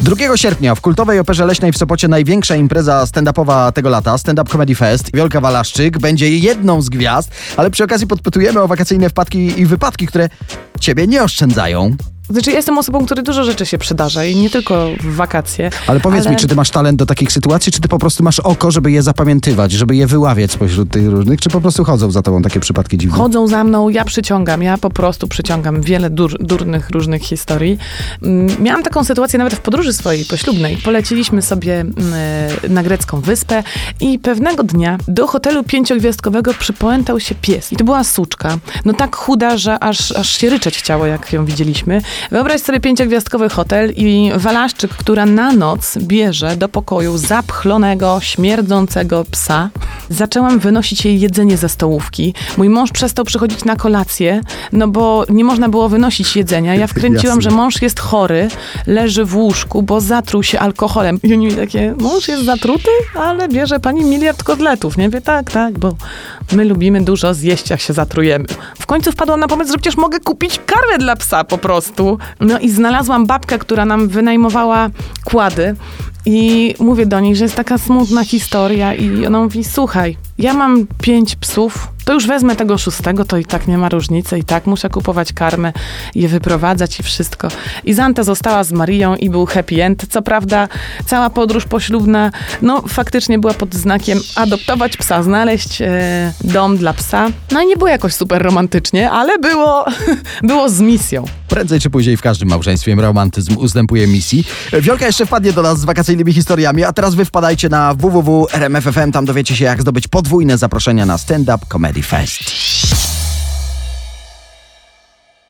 2 sierpnia w kultowej Operze Leśnej w Sopocie największa impreza stand-upowa tego lata, Stand Up Comedy Fest. Wiolka Walaszczyk będzie jedną z gwiazd, ale przy okazji podpytujemy o wakacyjne wpadki i wypadki, które ciebie nie oszczędzają. Znaczy, ja jestem osobą, której dużo rzeczy się przydarza i nie tylko w wakacje. Ale powiedz mi, czy ty masz talent do takich sytuacji, czy ty po prostu masz oko, żeby je zapamiętywać, żeby je wyławiać spośród tych różnych, czy po prostu chodzą za tobą takie przypadki dziwne? Chodzą za mną, ja przyciągam, ja po prostu przyciągam wiele dur, durnych różnych historii. Mm, Miałam taką sytuację nawet w podróży swojej poślubnej. Poleciliśmy sobie mm, e, na grecką wyspę i pewnego dnia do hotelu pięciogwiazdkowego przypłętał się pies. I to była suczka. No tak chuda, że aż, aż się ryczeć chciało, jak ją widzieliśmy. Wyobraź sobie pięciogwiazdkowy hotel i Walaszczyk, która na noc bierze do pokoju zapchlonego, śmierdzącego psa. Zaczęłam wynosić jej jedzenie ze stołówki. Mój mąż przestał przychodzić na kolację, no bo nie można było wynosić jedzenia. Ja wkręciłam, Jasne. że mąż jest chory, leży w łóżku, bo zatruł się alkoholem. I oni mi takie, mąż jest zatruty, ale bierze pani miliard kotletów. Nie wie, tak, tak, bo my lubimy dużo zjeść, jak się zatrujemy. W końcu wpadłam na pomysł, że przecież mogę kupić karmę dla psa po prostu. No i znalazłam babkę, która nam wynajmowała kłady. I mówię do niej, że jest taka smutna historia i ona mówi, słuchaj, ja mam pięć psów, to już wezmę tego szóstego, to i tak nie ma różnicy, i tak muszę kupować karmę, je wyprowadzać i wszystko. I Zanta została z Marią i był happy end. Co prawda, cała podróż poślubna, no faktycznie była pod znakiem adoptować psa, znaleźć e, dom dla psa. No i nie było jakoś super romantycznie, ale było, było z misją. Prędzej czy później w każdym małżeństwie romantyzm ustępuje misji. Wiolka jeszcze wpadnie do nas z wakacyjnymi historiami, a teraz wy wpadajcie na www.rmf.fm, tam dowiecie się jak zdobyć podwójne zaproszenia na Stand Up Comedy 31st.